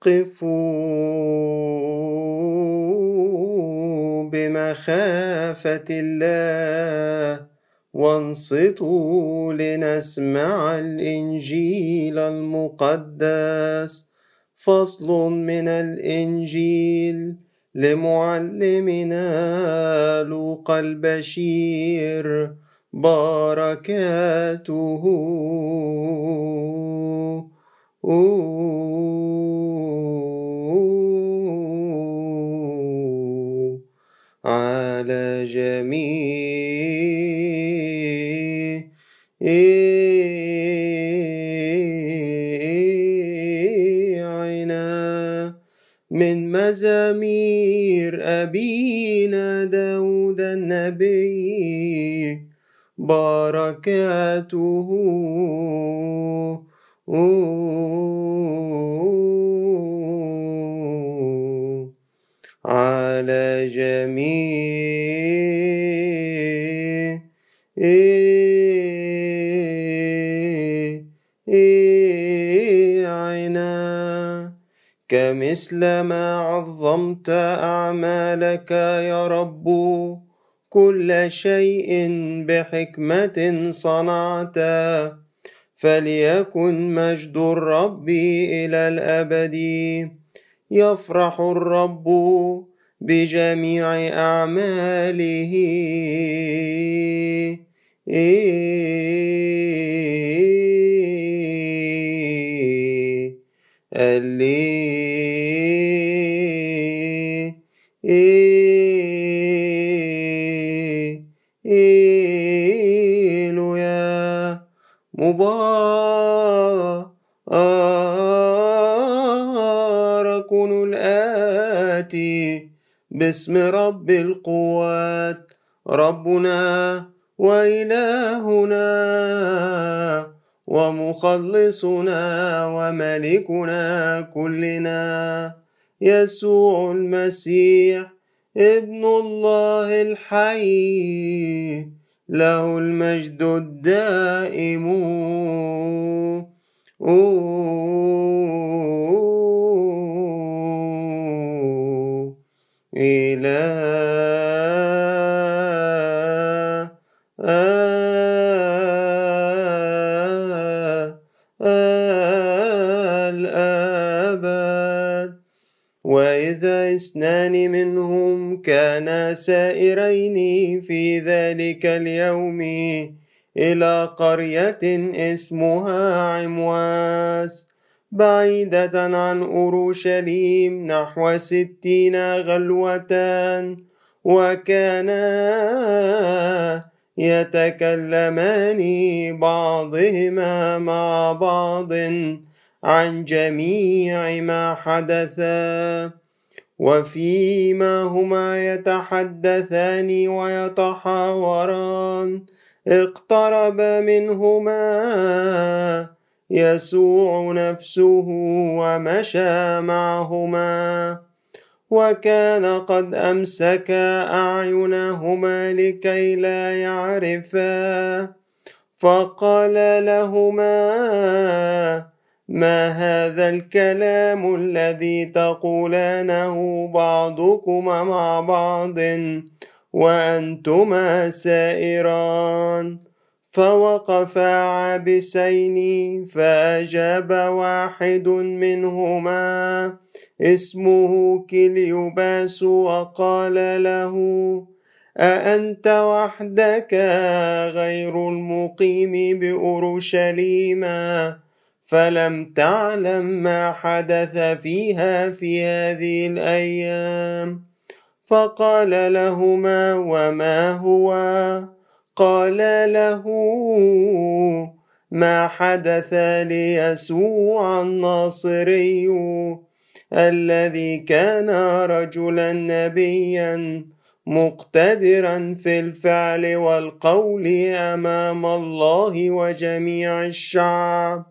قفوا بمخافة الله وانصتوا لنسمع الإنجيل المقدس. فصل من الإنجيل لمعلمنا لوقا البشير. بركاته على جميعنا. من مزامير أبينا داود النبي بركاته. على جميعنا كمثل ما عظمت أعمالك يا رب. كل شيء بحكمة صنعت. فليكن مجد الرب إلى الأبد يفرح الرب بجميع أعماله. إيلويا مبارك الآتي باسم رب القوات. ربنا وإلهنا ومخلصنا وملكنا كلنا. يسوع المسيح ابن الله الحي. له المجد الدائم. إلى اثنان منهم كانا سائرين في ذلك اليوم. إلى قرية اسمها عمواس بعيدة عن أورشليم نحو ستين غلوة وكانا يتكلمان بعضهما مع بعض عن جميع ما حدث وفيما هما يتحدثان ويتحاوران. اقترب منهما يسوع نفسه ومشى معهما. وكان قد أمسك أعينهما لكي لا يعرفا. فقال لهما ما هذا الكلام الذي تقولانه بعضكما مع بعض وأنتما سائران؟ فوقفا عابسين فأجاب واحد منهما اسمه كليوباس وقال له أأنت وحدك غير المقيم بأورشليم؟ فلم تعلم ما حدث فيها في هذه الأيام فقال لهما وما هو قال له ما حدث ليسوع الناصري الذي كان رجلا نبيا مقتدرا في الفعل والقول امام الله وجميع الشعب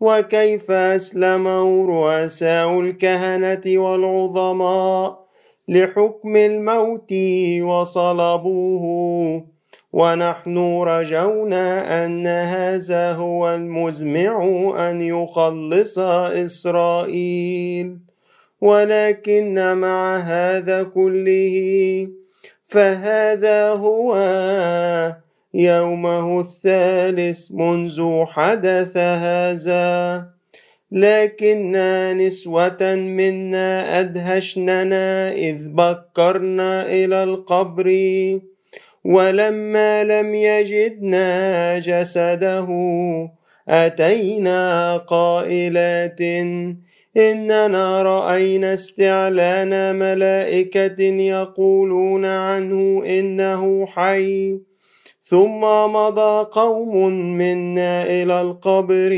وكيف اسلموا رؤساء الكهنة والعظماء لحكم الموت وصلبوه؟ ونحن رجونا أن هذا هو المزمع أن يخلص إسرائيل. ولكن مع هذا كله فهذا هو يومه الثالث منذ حدث هذا. لكن نسوة منا أدهشننا إذ بكرنا إلى القبر ولما لم يجدنا جسده أتينا قائلات إننا رأينا استعلان ملائكة يقولون عنه إنه حي. ثم مضى قوم منا إلى القبر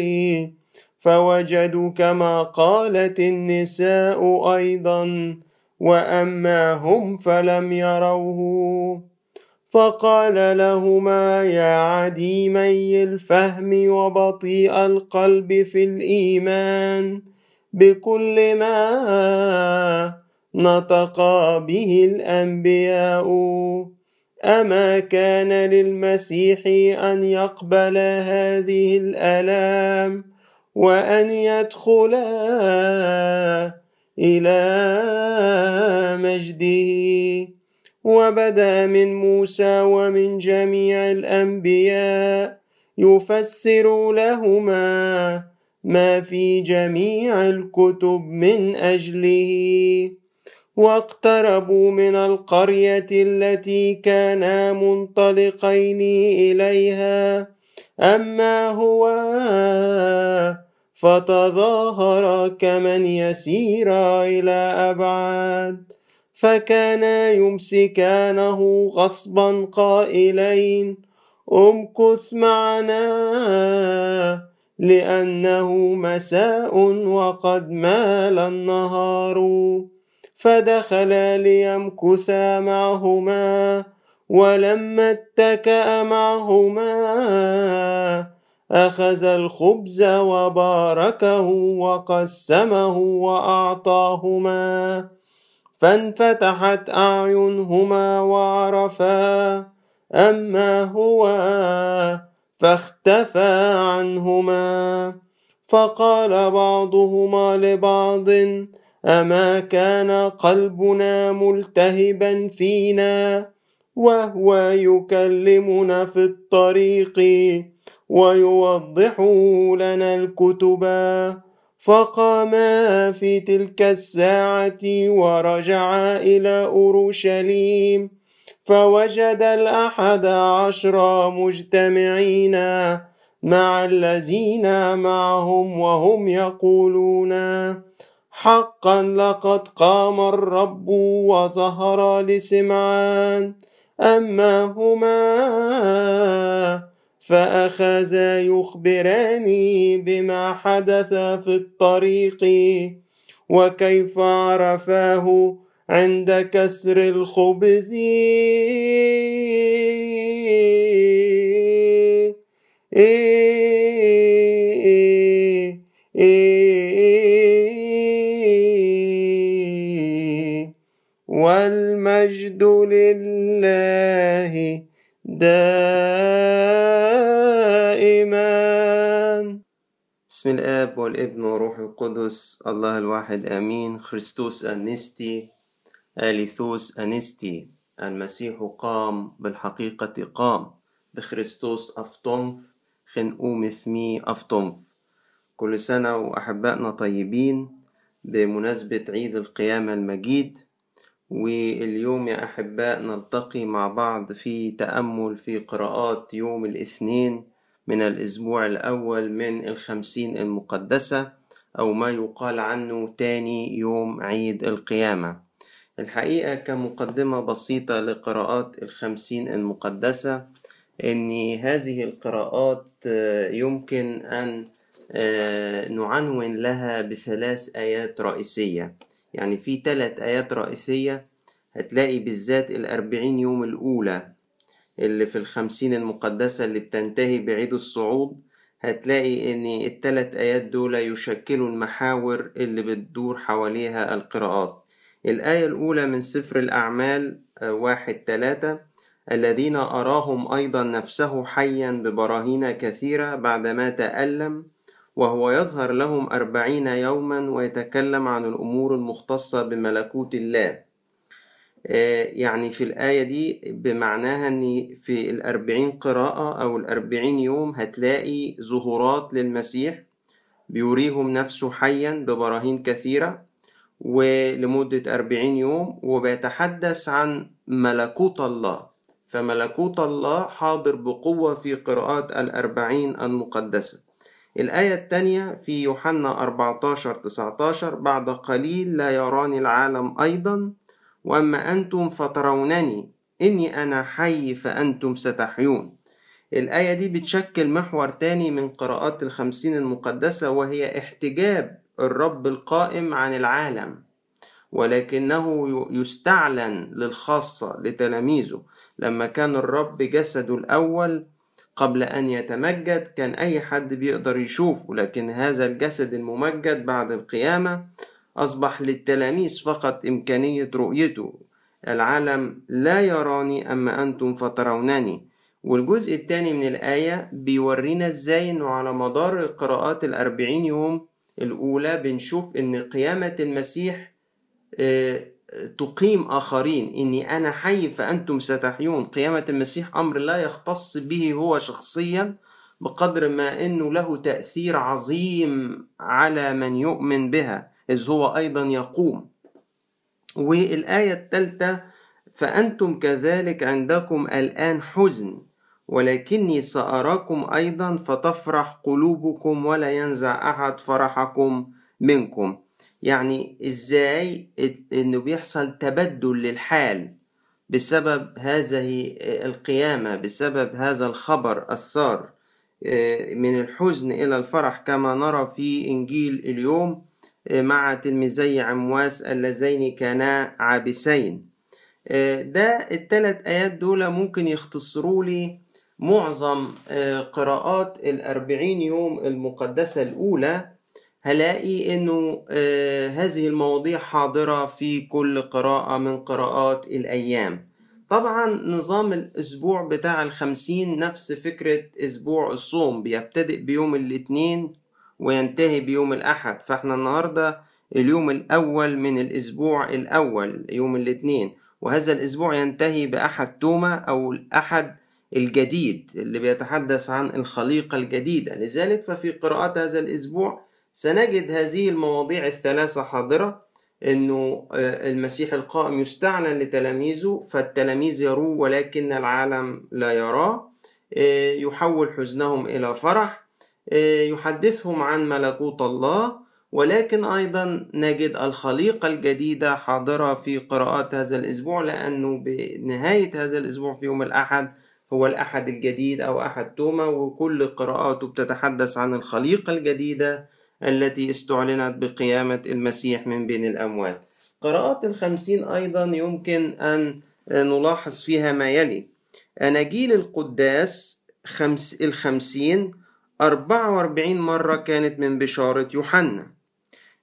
فوجدوا كما قالت النساء أيضا وأما هم فلم يروه. فقال لهما يا عديمي الفهم وبطيء القلب في الإيمان بكل ما نطق به الأنبياء. أما كان للمسيح أن يقبل هذه الآلام وأن يدخل إلى مجده وبدا من موسى ومن جميع الأنبياء يفسر لهما ما في جميع الكتب من أجله واقتربوا من القرية التي كانا منطلقين إليها أما هو فتظاهر كمن يسير إلى أبعاد فكانا يمسكانه غصبا قائلين امكث معنا لأنه مساء وقد مال النهار. فدخلا ليمكثا معهما ولما اتكأ معهما أخذ الخبز وباركه وقسمه وأعطاهما فانفتحت أعينهما وعرفا أما هو فاختفى عنهما فقال بعضهما لبعض أما كان قلبنا ملتهبا فينا وهو يكلمنا في الطريق ويوضح لنا الكتبا فقاما في تلك الساعة ورجعا إلى أورشليم فوجد الأحد عشر مجتمعين مع الذين معهم وهم يقولون حقا لقد قام الرب وظهر لسمعان أما هما فأخذا يخبراني بما حدث في الطريق وكيف عرفاه عند كسر الخبز. والمجد لله دائما. بسم الآب والابن وروح القدس الله الواحد آمين. خريستوس أنستي آليثوس أنستي. المسيح قام بالحقيقة قام. بخريستوس أفطنف خنقوم ثمي أفطنف كل سنة وأحبائنا طيبين بمناسبة عيد القيامة المجيد واليوم يا أحباء نلتقي مع بعض في تأمل في قراءات يوم الاثنين من الأسبوع الأول من الخمسين المقدسة أو ما يقال عنه تاني يوم عيد القيامة. الحقيقة كمقدمة بسيطة لقراءات الخمسين المقدسة أن هذه القراءات يمكن أن نعنون لها بثلاث آيات رئيسية. يعني في ثلاث آيات رئيسية هتلاقي بالذات الأربعين يوم الأولى اللي في الخمسين المقدسة اللي بتنتهي بعيد الصعود هتلاقي إن التلات آيات دول يشكلوا المحاور اللي بتدور حواليها القراءات. الآية الأولى من سفر الأعمال واحد تلاتة الذين أراهم أيضا نفسه حيا ببراهين كثيرة بعدما تألم وهو يظهر لهم أربعين يوما ويتكلم عن الأمور المختصة بملكوت الله. آه، يعني في الآية دي بمعناها أن في الأربعين قراءة أو الأربعين يوم هتلاقي ظهورات للمسيح بيريهم نفسه حيا ببراهين كثيرة ولمدة أربعين يوم وبيتحدث عن ملكوت الله. فملكوت الله حاضر بقوة في قراءات الأربعين المقدسة. الآية الثانية في يوحنا 14 19 بعد قليل لا يراني العالم أيضا وأما أنتم فترونني إني أنا حي فأنتم ستحيون. الآية دي بتشكل محور تاني من قراءات الخمسين المقدسة وهي احتجاب الرب القائم عن العالم ولكنه يستعلن للخاصة لتلاميذه. لما كان الرب جسده الأول قبل أن يتمجد كان أي حد بيقدر يشوفه لكن هذا الجسد الممجد بعد القيامة أصبح للتلاميذ فقط إمكانية رؤيته. العالم لا يراني أما أنتم فترونني. والجزء الثاني من الآية بيورينا إزاي إنه على مدار القراءات الأربعين يوم الأولى بنشوف إن قيامة المسيح آه، تقيم آخرين إني أنا حي فأنتم ستحيون. قيامة المسيح أمر لا يختص به هو شخصيا بقدر ما إنه له تأثير عظيم على من يؤمن بها إذ هو أيضا يقوم. والآية الثالثة فأنتم كذلك عندكم الآن حزن ولكني سأراكم أيضا فتفرح قلوبكم ولا ينزع أحد فرحكم منكم. يعني إزاي إنه بيحصل تبدل للحال بسبب هذه القيامة بسبب هذا الخبر السار آه، من الحزن إلى الفرح كما نرى في إنجيل اليوم مع تلميذي عمواس اللذين كانا عابسين. آه، ده الثلاث آيات دول ممكن يختصروا لي معظم آه، قراءات الأربعين يوم المقدسة الأولى هلاقي إنه آه، هذه المواضيع حاضرة في كل قراءة من قراءات الأيام. طبعا نظام الأسبوع بتاع الخمسين نفس فكرة أسبوع الصوم بيبتدئ بيوم الاثنين وينتهي بيوم الأحد. فإحنا النهاردة اليوم الأول من الأسبوع الأول يوم الاثنين. وهذا الأسبوع ينتهي بأحد توما أو الأحد الجديد اللي بيتحدث عن الخليقة الجديدة. لذلك ففي قراءات هذا الأسبوع سنجد هذه المواضيع الثلاثة حاضرة إنه آه، المسيح القائم يستعلن لتلاميذه فالتلاميذ يروه ولكن العالم لا يراه. آه، يحول حزنهم إلى فرح. آه، يحدثهم عن ملكوت الله. ولكن أيضا نجد الخليقة الجديدة حاضرة في قراءات هذا الأسبوع لأنه بنهاية هذا الأسبوع في يوم الأحد هو الأحد الجديد أو أحد توما وكل قراءاته بتتحدث عن الخليقة الجديدة التي استعلنت بقيامة المسيح من بين الأموات. قراءات الخمسين أيضا يمكن أن نلاحظ فيها ما يلي. أناجيل القداس خمس الخمسين أربعة وأربعين مرة كانت من بشارة يوحنا.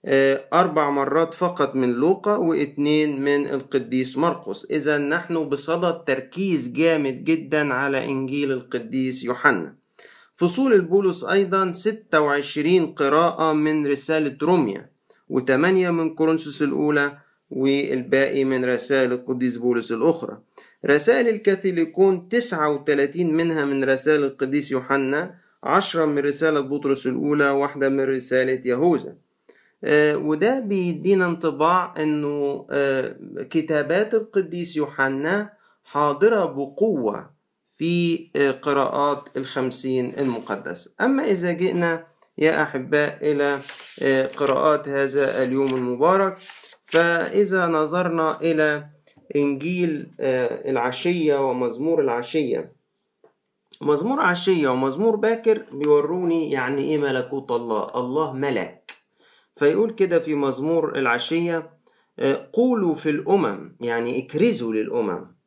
آه، أربع مرات فقط من لوقا واثنين من القديس مرقس. إذا نحن بصدد تركيز جامد جدا على إنجيل القديس يوحنا. فصول البولس أيضا ستة وعشرين قراءة من رسالة روميا وثمانية من كورنثوس الأولى والباقي من رسائل القديس بولس الأخرى. رسائل الكاثوليكون تسعة وثلاثين منها من رسائل القديس يوحنا عشرة من رسالة بطرس الأولى واحدة من رسالة يهوذا. آه وده بيدينا انطباع إنه آه كتابات القديس يوحنا حاضرة بقوة في آه قراءات الخمسين المقدسة. أما إذا جئنا يا أحباء إلى آه، قراءات هذا اليوم المبارك فإذا نظرنا إلى إنجيل آه، العشية ومزمور العشية. مزمور عشية ومزمور باكر بيوروني يعني إيه ملكوت الله؟ الله ملك. فيقول كده في مزمور العشية قولوا في الأمم يعني اكرزوا للأمم.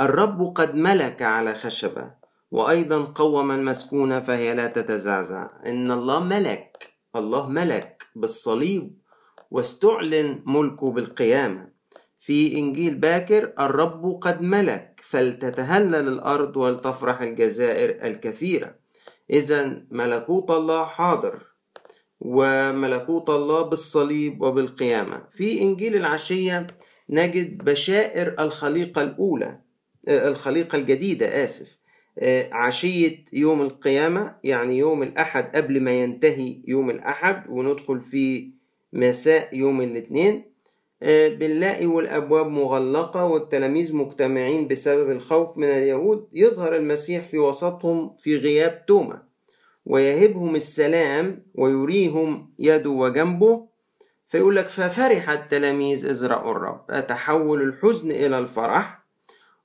الرب قد ملك على خشبة وأيضا قوما مسكونة فهي لا تتزعزع. إن الله ملك الله ملك بالصليب واستعلن ملكه بالقيامة. في إنجيل باكر الرب قد ملك فلتتهلل الأرض ولتفرح الجزائر الكثيرة. إذا ملكوت الله حاضر وملكوت الله بالصليب وبالقيامة. في إنجيل العشية نجد بشائر الخليقة الأولى. الخليقة الجديدة آسف. آه، عشية يوم القيامة يعني يوم الأحد قبل ما ينتهي يوم الأحد وندخل في مساء يوم الاثنين. آه، بنلاقي والأبواب مغلقة والتلاميذ مجتمعين بسبب الخوف من اليهود. يظهر المسيح في وسطهم في غياب توما ويهبهم السلام ويريهم يده وجنبه. فيقول لك ففرح التلاميذ إذ رأوا الرب. تحول الحزن إلى الفرح؟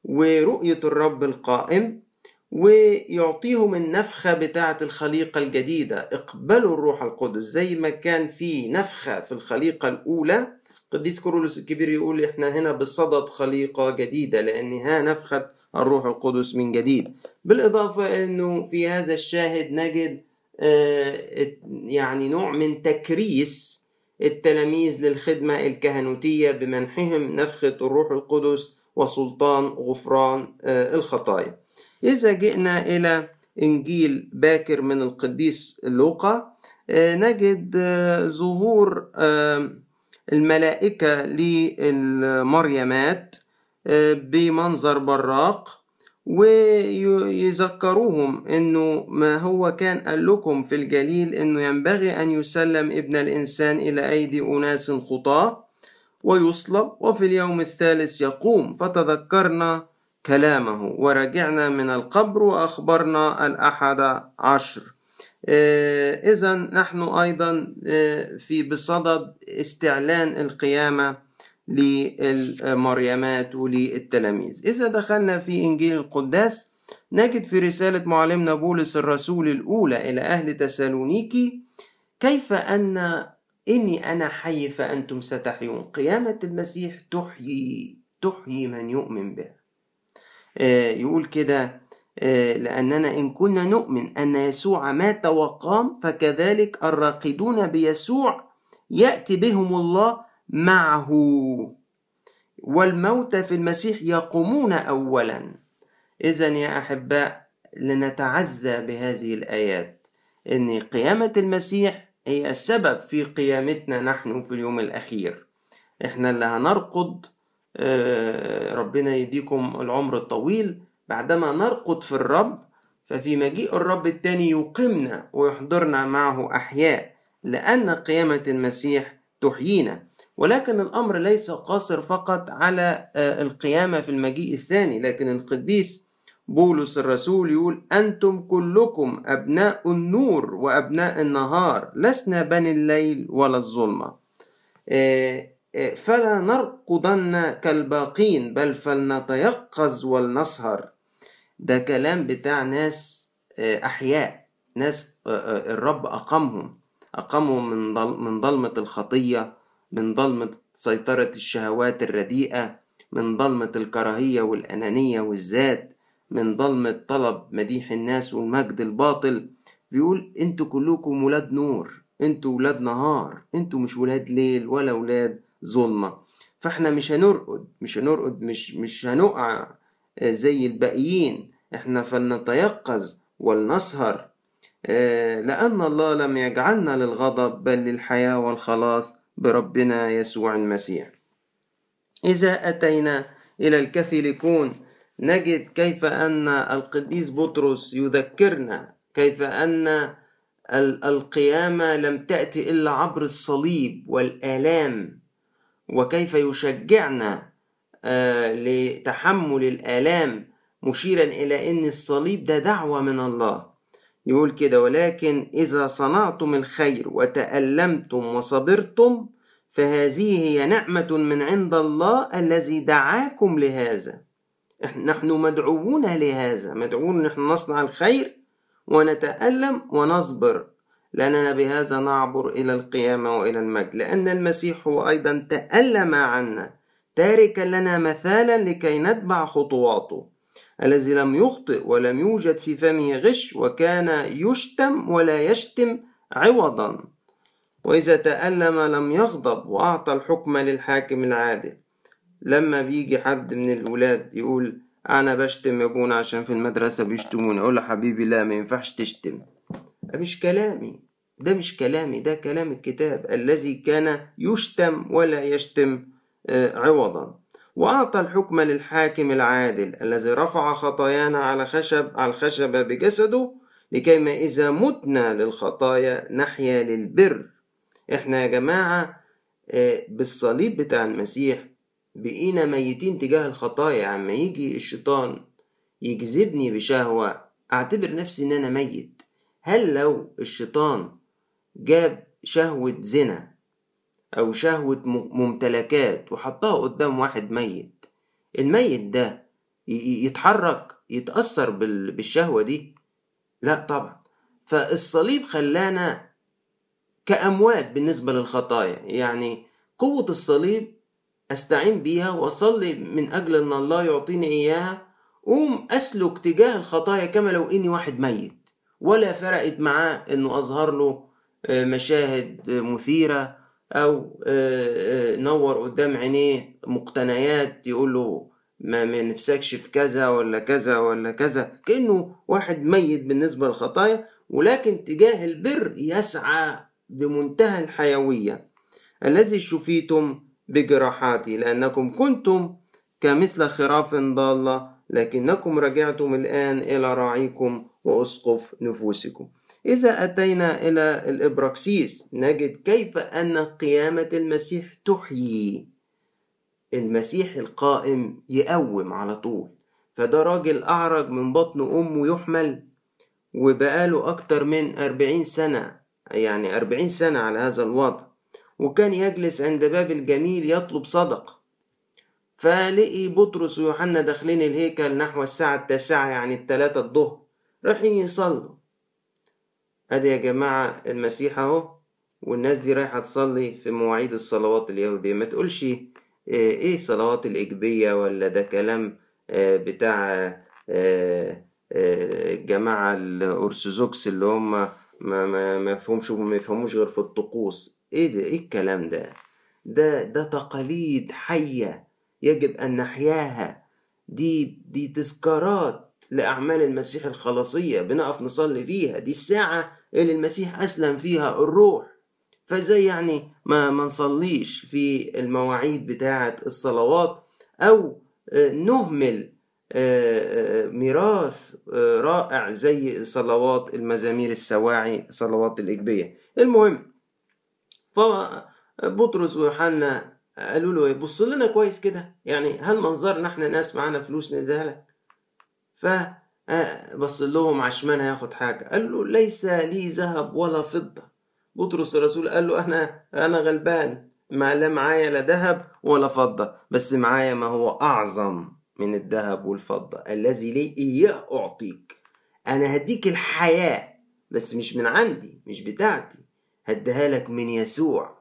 ورؤية الرب القائم ويعطيهم النفخة بتاعة الخليقة الجديدة. اقبلوا الروح القدس زي ما كان في نفخة في الخليقة الأولى. قديس كورولوس الكبير يقول إحنا هنا بصدد خليقة جديدة لأنها نفخة الروح القدس من جديد. بالإضافة أنه في هذا الشاهد نجد آه، يعني نوع من تكريس التلاميذ للخدمة الكهنوتية بمنحهم نفخة الروح القدس وسلطان غفران آه، الخطايا. إذا جئنا إلى إنجيل باكر من القديس لوقا آه، نجد ظهور الملائكة للمريمات آه، بمنظر براق ويذكروهم إنه ما هو كان قال لكم في الجليل إنه ينبغي أن يسلم ابن الإنسان إلى أيدي أناس خطاة. ويصلب وفي اليوم الثالث يقوم. فتذكرنا كلامه ورجعنا من القبر وأخبرنا الأحد عشر. آه، إذا نحن أيضا آه، في بصدد استعلان القيامة للمريمات وللتلاميذ. إذا دخلنا في إنجيل القداس نجد في رسالة معلمنا بولس الرسول الأولى إلى أهل تسالونيكي كيف أن إني أنا حي فأنتم ستحيون. قيامة المسيح تحيي تحيي من يؤمن بها آه، يقول كده آه، لأننا إن كنا نؤمن أن يسوع مات وقام فكذلك الراقدون بيسوع يأتي بهم الله معه. والموتى في المسيح يقومون أولا. إذا يا أحباء لنتعزى بهذه الآيات. أن قيامة المسيح هي السبب في قيامتنا نحن في اليوم الأخير. إحنا اللي هنرقد آه، ربنا يديكم العمر الطويل. بعدما نرقد في الرب ففي مجيء الرب التاني يقيمنا ويحضرنا معه أحياء لأن قيامة المسيح تحيينا. ولكن الأمر ليس قاصر فقط على آه، القيامة في المجيء الثاني لكن القديس بولس الرسول يقول أنتم كلكم أبناء النور وأبناء النهار لسنا بني الليل ولا الظلمة. آه، آه، فلا نرقدن كالباقين بل فلنتيقظ ولنسهر. ده كلام بتاع ناس أحياء ناس الرب أقامهم أقامهم من ظلمة الخطية من ضلمة سيطرة الشهوات الرديئة من ضلمة الكراهية والأنانية والذات. من ضلمة طلب مديح الناس والمجد الباطل بيقول أنتوا كلكم ولاد نور أنتوا ولاد نهار أنتوا مش ولاد ليل ولا ولاد ظلمة. فاحنا مش هنرقد مش هنرقد مش مش هنقع زي الباقيين. إحنا فلنتيقظ ولنسهر. آه، لأن الله لم يجعلنا للغضب بل للحياة والخلاص بربنا يسوع المسيح. إذا أتينا إلى الكاثوليكون نجد كيف أن القديس بطرس يذكرنا كيف أن القيامة لم تأتي إلا عبر الصليب والآلام وكيف يشجعنا آه، لتحمل الآلام مشيرا إلى أن الصليب ده دعوة من الله. يقول كده ولكن إذا صنعتم الخير وتألمتم وصبرتم فهذه هي نعمة من عند الله الذي دعاكم لهذا. نحن مدعوون لهذا. مدعوون نحن نصنع الخير ونتألم ونصبر. لأننا بهذا نعبر إلى القيامة وإلى المجد. لأن المسيح هو أيضا تألم عنا. تاركا لنا مثالا لكي نتبع خطواته. الذي لم يخطئ ولم يوجد في فمه غش وكان يشتم ولا يشتم عوضا. وإذا تألم لم يغضب وأعطى الحكم للحاكم العادل. لما بيجي حد من الولاد يقول أنا بشتم أبونا عشان في المدرسة بيشتموني أقول حبيبي لا ما ينفعش تشتم. مش كلامي ده مش كلامي ده كلام الكتاب الذي كان يشتم ولا يشتم آه، عوضا. وأعطى الحكم للحاكم العادل الذي رفع خطايانا على خشب على الخشبة بجسده لكيما إذا متنا للخطايا نحيا للبر. إحنا يا جماعة آه، بالصليب بتاع المسيح بقينا ميتين تجاه الخطايا عما يجي الشيطان يجذبني بشهوة. أعتبر نفسي إن أنا ميت. هل لو الشيطان جاب شهوة زنا أو شهوة ممتلكات وحطها قدام واحد ميت الميت ده يتحرك يتأثر بالشهوة دي؟ لا طبعا. فالصليب خلانا كأموات بالنسبة للخطايا. يعني قوة الصليب أستعين بيها وأصلي من أجل أن الله يعطيني إياها. قوم أسلك تجاه الخطايا كما لو إني واحد ميت. ولا فرقت معاه إنه أظهر له آه، مشاهد مثيرة أو آه، آه، نور قدام عينيه مقتنيات يقول له ما نفسكش في كذا ولا كذا ولا كذا. كأنه واحد ميت بالنسبة للخطايا ولكن تجاه البر يسعى بمنتهى الحيوية. الذي شفيتم بجراحاتي لأنكم كنتم كمثل خراف ضالة لكنكم رجعتم الآن إلى راعيكم وأسقف نفوسكم. إذا أتينا إلى الإبراكسيس نجد كيف أن قيامة المسيح تحيي. المسيح القائم يقوم على طول. فده راجل أعرج من بطن أمه يحمل وبقاله أكتر من أربعين سنة يعني أربعين سنة على هذا الوضع. وكان يجلس عند باب الجميل يطلب صدقة فلقي بطرس ويوحنا داخلين الهيكل نحو الساعة التاسعة يعني التلاتة الظهر. رايحين يصلوا ادي يا جماعة المسيح أهو والناس دي رايحة تصلي في مواعيد الصلوات اليهودية. ما تقولش آه، إيه صلوات الإجبية ولا ده كلام آه، بتاع آه، الجماعة الأرثوذكس اللي هم ما ما ما يفهموش غير في الطقوس. إيه ده؟ إيه الكلام ده؟ ده ده تقاليد حية يجب أن نحياها. دي دي تذكارات لأعمال المسيح الخلاصية بنقف نصلي فيها. دي الساعة اللي المسيح أسلم فيها الروح. فزي يعني ما ما نصليش في المواعيد بتاعة الصلوات؟ أو آه، نهمل آه، آه، ميراث رائع زي صلوات المزامير السواعي صلوات الإجبية. المهم فبطرس ويوحنا قالوا له بص لنا كويس كده. يعني هل منظرنا إحنا ناس معانا فلوس نديها لك؟ فبص لهم عشمان هياخد حاجة. قال له ليس لي ذهب ولا فضة. بطرس الرسول قال له أنا أنا غلبان. ما لا معايا لا ذهب ولا فضة. بس معايا ما هو أعظم من الذهب والفضة. الذي لي إياه أعطيك. أنا هديك الحياة بس مش من عندي مش بتاعتي. هديها لك من يسوع.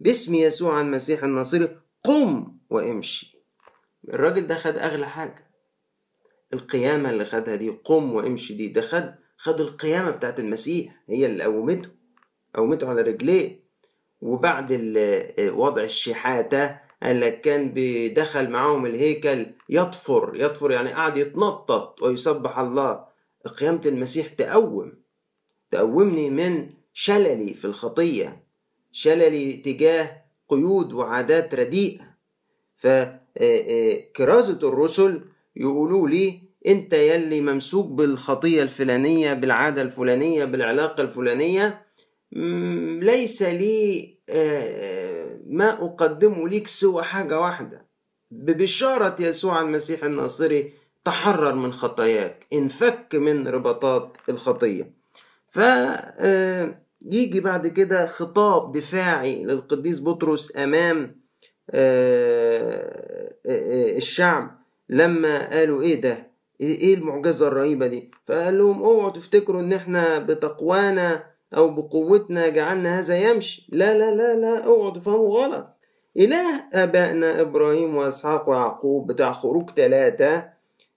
باسم يسوع المسيح الناصري قم وامشي. الراجل ده خد أغلى حاجة. القيامة اللي خدها دي قم وامشي دي ده خد خد القيامة بتاعت المسيح هي اللي قومته قومته على رجليه. وبعد وضع الشحاتة قال لك كان بيدخل معاهم الهيكل يطفر يطفر يعني قاعد يتنطط ويسبح الله. قيامة المسيح تقوم. تقومني من شللي في الخطية شللي تجاه قيود وعادات رديئة. فكرازة الرسل يقولوا لي أنت يلي ممسوك بالخطية الفلانية بالعادة الفلانية بالعلاقة الفلانية ليس لي آه، ما أقدمه ليك سوى حاجة واحدة. ببشارة يسوع المسيح الناصري تحرر من خطاياك. انفك من رباطات الخطية. فيجي آه، بعد كده خطاب دفاعي للقديس بطرس أمام آه، الشعب. لما قالوا إيه ده؟ إيه المعجزة الرهيبة دي؟ فقال لهم اوعوا تفتكروا إن إحنا بتقوانا أو بقوتنا جعلنا هذا يمشي. لا لا لا لا اوعوا تفهموا غلط. إله آبائنا إبراهيم وإسحاق ويعقوب بتاع خروج ثلاثة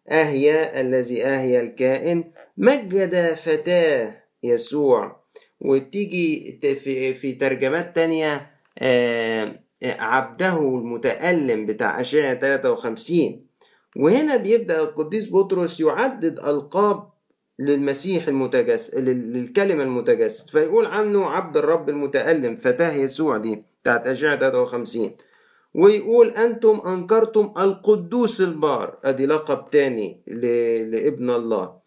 أهيا الذي أهيا الكائن مجد فتاة يسوع. وتيجي في, في ترجمات تانية آه، عبده المتألم بتاع أشعة 53 وهنا بيبدأ القديس بطرس يعدد ألقاب للمسيح المتجسد للكلمة المتجسد. فيقول عنه عبد الرب المتألم فتاة يسوع دي بتاعت أشعة 53 ويقول أنتم أنكرتم القدوس البار. أدي لقب تاني لابن الله.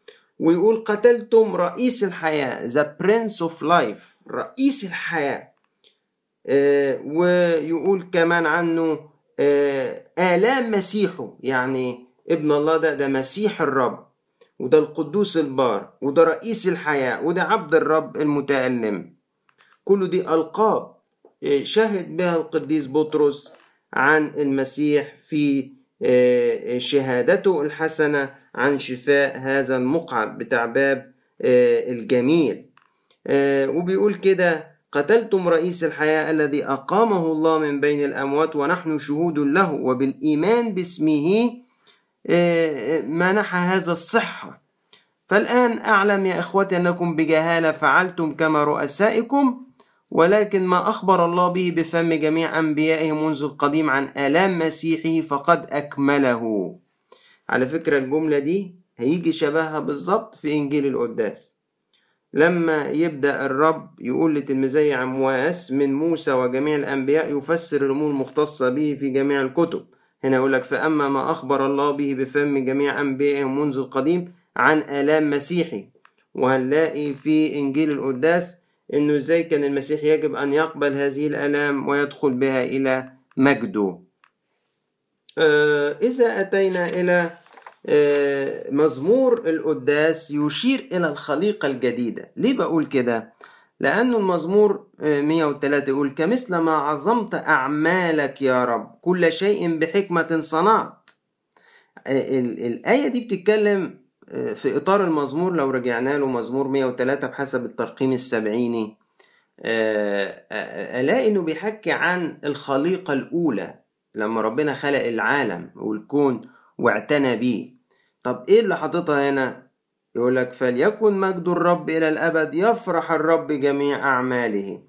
ويقول قتلتم رئيس الحياة the prince of life رئيس الحياة. آه ويقول كمان عنه آه آلام مسيحه يعني ابن الله ده ده مسيح الرب وده القدوس البار وده رئيس الحياة وده عبد الرب المتألم. كل دي ألقاب آه شهد بها القديس بطرس عن المسيح في شهادته الحسنة عن شفاء هذا المقعد بتاع باب آه، الجميل. آه، وبيقول كده قتلتم رئيس الحياة الذي أقامه الله من بين الأموات ونحن شهود له وبالإيمان باسمه منح هذا الصحة. فالآن أعلم يا إخوتي أنكم بجهالة فعلتم كما رؤسائكم ولكن ما أخبر الله به بفم جميع أنبيائه منذ القديم عن آلام مسيحه فقد أكمله. على فكرة الجملة دي هيجي شبهها بالظبط في إنجيل القداس. لما يبدأ الرب يقول لتلميذي عمواس من موسى وجميع الأنبياء يفسر الأمور المختصة به في جميع الكتب. هنا يقول لك فأما ما أخبر الله به بفم جميع أنبيائه منذ القديم عن آلام مسيحي. وهنلاقي في إنجيل القداس إنه إزاي كان المسيح يجب أن يقبل هذه الآلام ويدخل بها إلى مجده. آه، إذا أتينا إلى آه، مزمور القداس يشير إلى الخليقة الجديدة. ليه بقول كده؟ لأنه المزمور 103 آه، يقول كمثل ما عظمت أعمالك يا رب كل شيء بحكمة صنعت. الآية دي بتتكلم في إطار المزمور. لو رجعنا له مزمور 103 بحسب الترقيم السبعيني ألاقي إنه بيحكي عن الخليقة الأولى. لما ربنا خلق العالم والكون واعتنى بيه طب إيه اللي حاططها هنا؟ يقول لك فليكن مجد الرب إلى الأبد يفرح الرب جميع أعماله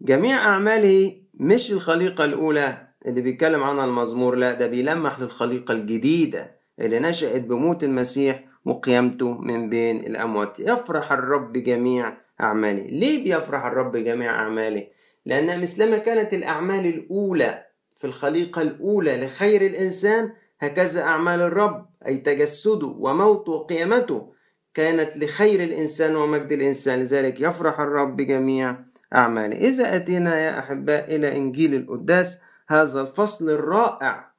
جميع أعماله مش الخليقة الأولى اللي بيتكلم عنها المزمور لا ده بيلمح للخليقة الجديدة اللي نشأت بموت المسيح وقيامته من بين الأموات يفرح الرب جميع أعماله ليه بيفرح الرب جميع أعماله؟ لأن مثلما كانت الأعمال الأولى في الخليقة الأولى لخير الإنسان هكذا أعمال الرب أي تجسده وموته وقيامته كانت لخير الإنسان ومجد الإنسان. لذلك يفرح الرب جميع أعماله. إذا أتينا يا أحباء إلى إنجيل القداس هذا الفصل الرائع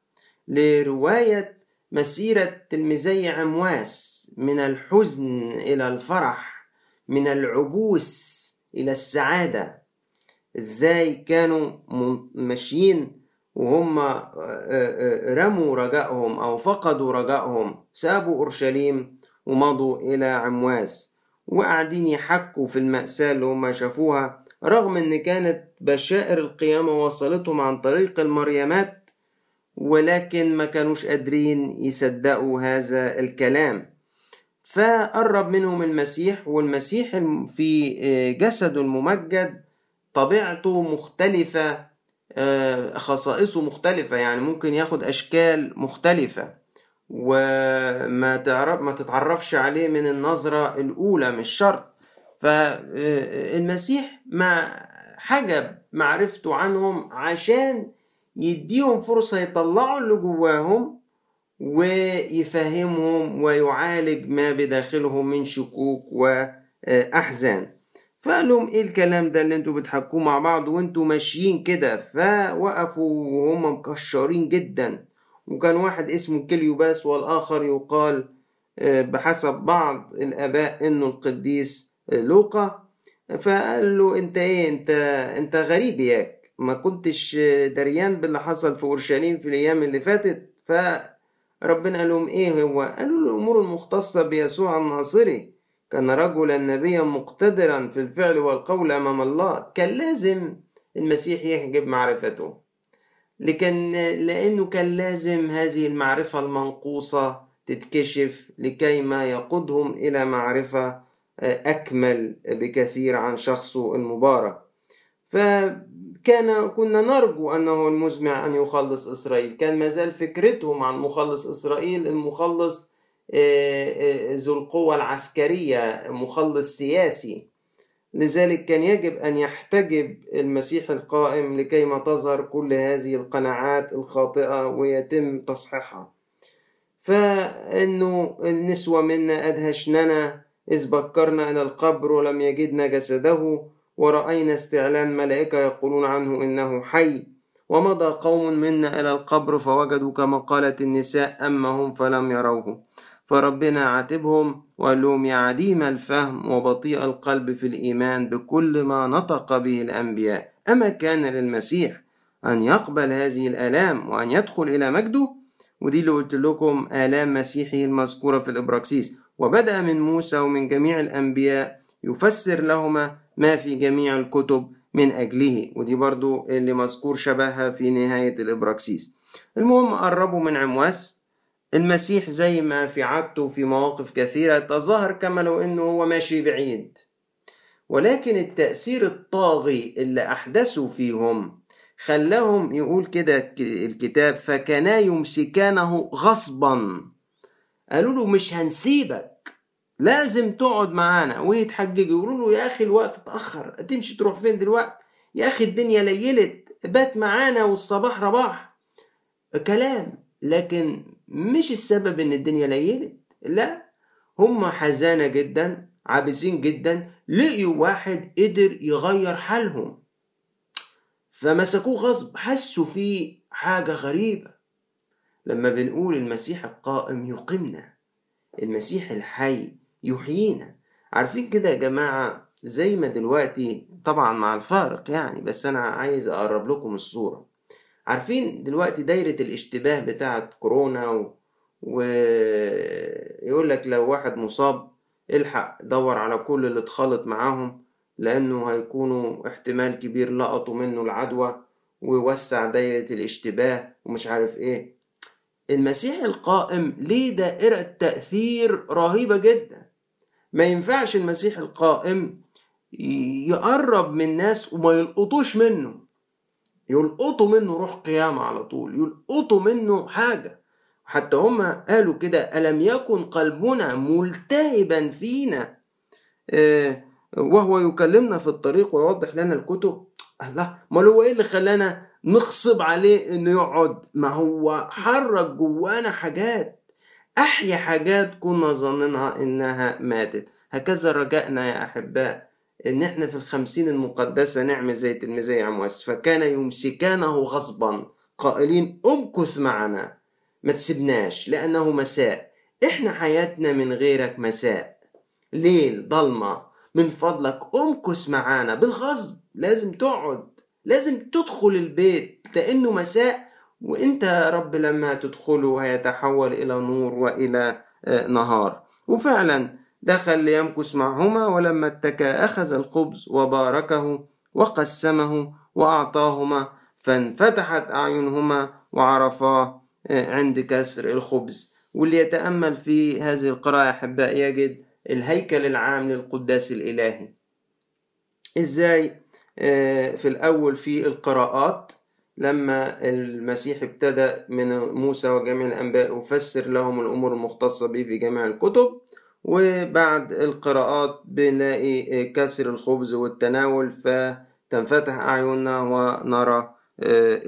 لرواية مسيرة تلميذي عمواس من الحزن إلى الفرح من العبوس إلى السعادة. إزاي كانوا ماشيين وهم آه، آه، رموا رجائهم أو فقدوا رجائهم سابوا أورشليم ومضوا إلى عمواس وقاعدين يحكوا في المأساة اللي هم شافوها رغم إن كانت بشائر القيامة وصلتهم عن طريق المريمات ولكن ما كانوش قادرين يصدقوا هذا الكلام. فقرب منهم المسيح والمسيح في آه، جسده الممجد طبيعته مختلفة خصائصه مختلفة يعني ممكن ياخد أشكال مختلفة وما تعرف ما تتعرفش عليه من النظرة الأولى مش شرط. فالمسيح آه، ما حجب معرفته عنهم عشان يديهم فرصة يطلعوا اللي جواهم ويفهمهم ويعالج ما بداخلهم من شكوك وأحزان. فقال لهم إيه الكلام ده اللي أنتوا بتحكوه مع بعض وانتوا ماشيين كده؟ فوقفوا وهم مكشرين جدا. وكان واحد اسمه كليوباس والآخر يقال آه، بحسب بعض الآباء إنه القديس لوقا. فقال له أنت إيه؟ أنت أنت غريب ياك ما كنتش دريان باللي حصل في أورشليم في الأيام اللي فاتت؟ فربنا قال لهم إيه هو؟ قالوا الأمور المختصة بيسوع الناصري. كان رجلا نبيا مقتدرا في الفعل والقول أمام الله كان لازم المسيح يحجب معرفته. لكن لأنه كان لازم هذه المعرفة المنقوصة تتكشف لكي ما يقودهم إلى معرفة أكمل بكثير عن شخصه المبارك. ف كان كنا نرجو أنه المزمع أن يخلص إسرائيل. كان مازال فكرتهم عن مخلص إسرائيل المخلص ذو القوة العسكرية مخلص سياسي. لذلك كان يجب أن يحتجب المسيح القائم لكي ما تظهر كل هذه القناعات الخاطئة ويتم تصحيحها. فإنه النسوة منا أدهشننا إذ بكرنا إلى القبر ولم يجدنا جسده ورأينا استعلان ملائكة يقولون عنه إنه حي. ومضى قوم منا إلى القبر فوجدوا كما قالت النساء أما هم فلم يروه. فربنا عاتبهم وقال لهم يا عديم الفهم وبطيء القلب في الإيمان بكل ما نطق به الأنبياء. أما كان للمسيح أن يقبل هذه الآلام وأن يدخل إلى مجده ودي اللي قلت لكم آلام مسيحه المذكورة في الإبراكسيس. وبدأ من موسى ومن جميع الأنبياء يفسر لهما ما في جميع الكتب من أجله. ودي برضو اللي مذكور شبهها في نهاية الإبراكسيس. المهم قربوا من عمواس المسيح زي ما في عادته في مواقف كثيرة تظاهر كما لو إنه هو ماشي بعيد. ولكن التأثير الطاغي اللي أحدثوا فيهم خلاهم يقول كده الكتاب فكانا يمسكانه غصبا. قالوا له مش هنسيبك لازم تقعد معانا. ويتحججوا يقولوا له يا أخي الوقت اتأخر تمشي تروح فين دلوقتي يا أخي الدنيا ليلت بات معانا والصباح رباح. كلام لكن مش السبب إن الدنيا ليلت لا. هم حزانة جدا عابسين جدا لقيوا واحد قدر يغير حالهم. فمسكوه غصب حسوا فيه حاجة غريبة. لما بنقول المسيح القائم يقيمنا المسيح الحي يحيينا. عارفين كده يا جماعة؟ زي ما دلوقتي طبعا مع الفارق يعني بس أنا عايز أقرب لكم الصورة. عارفين دلوقتي دايرة الاشتباه بتاعة كورونا و... ويقول لك لو واحد مصاب الحق دور على كل اللي اتخلط معاهم لأنه هيكونوا احتمال كبير لقطوا منه العدوى ويوسع دايرة الاشتباه ومش عارف إيه. المسيح القائم ليه دائرة تأثير رهيبة جدا. ما ينفعش المسيح القائم يقرب من الناس وما يلقطوش منه. يلقطوا منه روح قيامة على طول يلقطوا منه حاجة. حتى هما قالوا كده ألم يكن قلبنا ملتهبا فينا؟ آه وهو يكلمنا في الطريق ويوضح لنا الكتب. الله ما هو إيه اللي خلانا نغصب عليه إنه يقعد؟ ما هو حرك جوانا حاجات. أحيا حاجات كنا ظننها إنها ماتت. هكذا رجائنا يا أحباء. إن إحنا في الخمسين المقدسة نعمل زي تلميذي عمواس فكان يمسكانه غصبا. قائلين امكث معنا. ما تسيبناش لأنه مساء. إحنا حياتنا من غيرك مساء. ليل ضلمة. من فضلك امكث معانا بالغصب. لازم تقعد. لازم تدخل البيت. لأنه مساء. وإنت يا رب لما تدخله هيتحول إلى نور وإلى نهار. وفعلا دخل ليمكث معهما ولما اتكى أخذ الخبز وباركه وقسمه وأعطاهما فانفتحت أعينهما وعرفاه عند كسر الخبز. واللي يتأمل في هذه القراءة أحباء يجد الهيكل العام للقداس الإلهي. إزاي؟ في الأول في القراءات لما المسيح ابتدى من موسى وجميع الأنباء يفسر لهم الأمور المختصة به في جميع الكتب. وبعد القراءات بنلاقي كسر الخبز والتناول فتنفتح أعيننا ونرى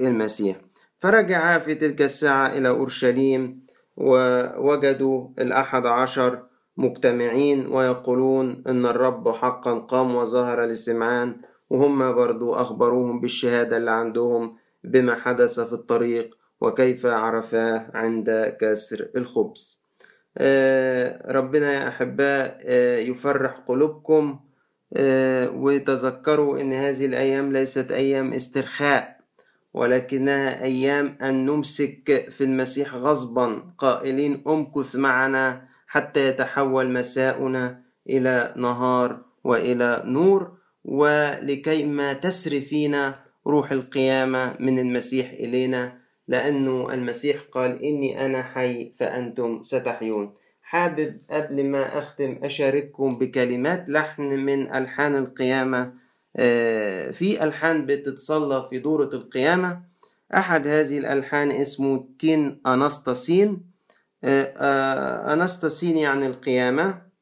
المسيح. فرجعا في تلك الساعة إلى أورشليم ووجدوا الأحد عشر مجتمعين ويقولون إن الرب حقا قام وظهر لسمعان وهم برضو أخبروهم بالشهادة اللي عندهم بما حدث في الطريق وكيف عرفاه عند كسر الخبز. آه ربنا يا أحباء آه يفرح قلوبكم آه وتذكروا أن هذه الأيام ليست أيام استرخاء ولكنها أيام أن نمسك في المسيح غصبا. قائلين أمكث معنا حتى يتحول مساؤنا إلى نهار وإلى نور ولكي ما تسري فينا روح القيامة من المسيح إلينا. لأنه المسيح قال إني أنا حي فأنتم ستحيون. حابب قبل ما أختم أشارككم بكلمات لحن من ألحان القيامة. آه، في ألحان بتتصلى في دورة القيامة. أحد هذه الألحان اسمه تين أنستاسين آه، آه، أنستاسين يعني القيامة.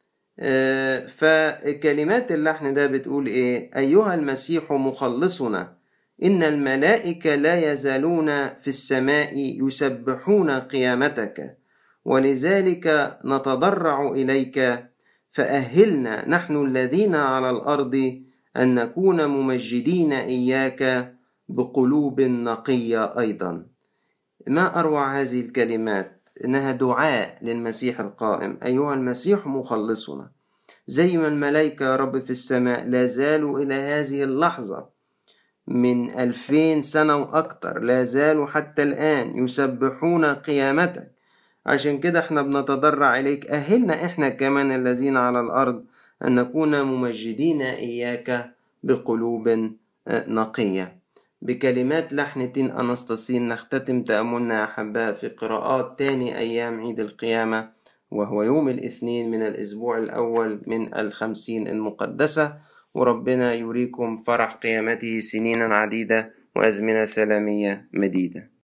فكلمات اللحن ده بتقول إيه؟ أيها المسيح مخلصنا. إن الملائكة لا يزالون في السماء يسبحون قيامتك ولذلك نتضرع إليك. فأهلنا نحن الذين على الأرض أن نكون ممجدين إياك بقلوب نقية أيضا. ما أروع هذه الكلمات؟ إنها دعاء للمسيح القائم. أيها المسيح مخلصنا. زي ما الملائكة يا رب في السماء لا زالوا إلى هذه اللحظة. من ألفين سنة وأكتر لا زالوا حتى الآن يسبحون قيامتك. عشان كده إحنا بنتضرع إليك. أهلنا إحنا كمان الذين على الأرض أن نكون ممجدين إياك بقلوب آه، نقية. بكلمات لحن تين أنستاسين نختتم تأملنا أحباء في قراءات تاني أيام عيد القيامة وهو يوم الاثنين من الأسبوع الأول من الخمسين المقدسة. وربنا يريكم فرح قيامته سنينا عديدة وأزمنة سلامية مديدة.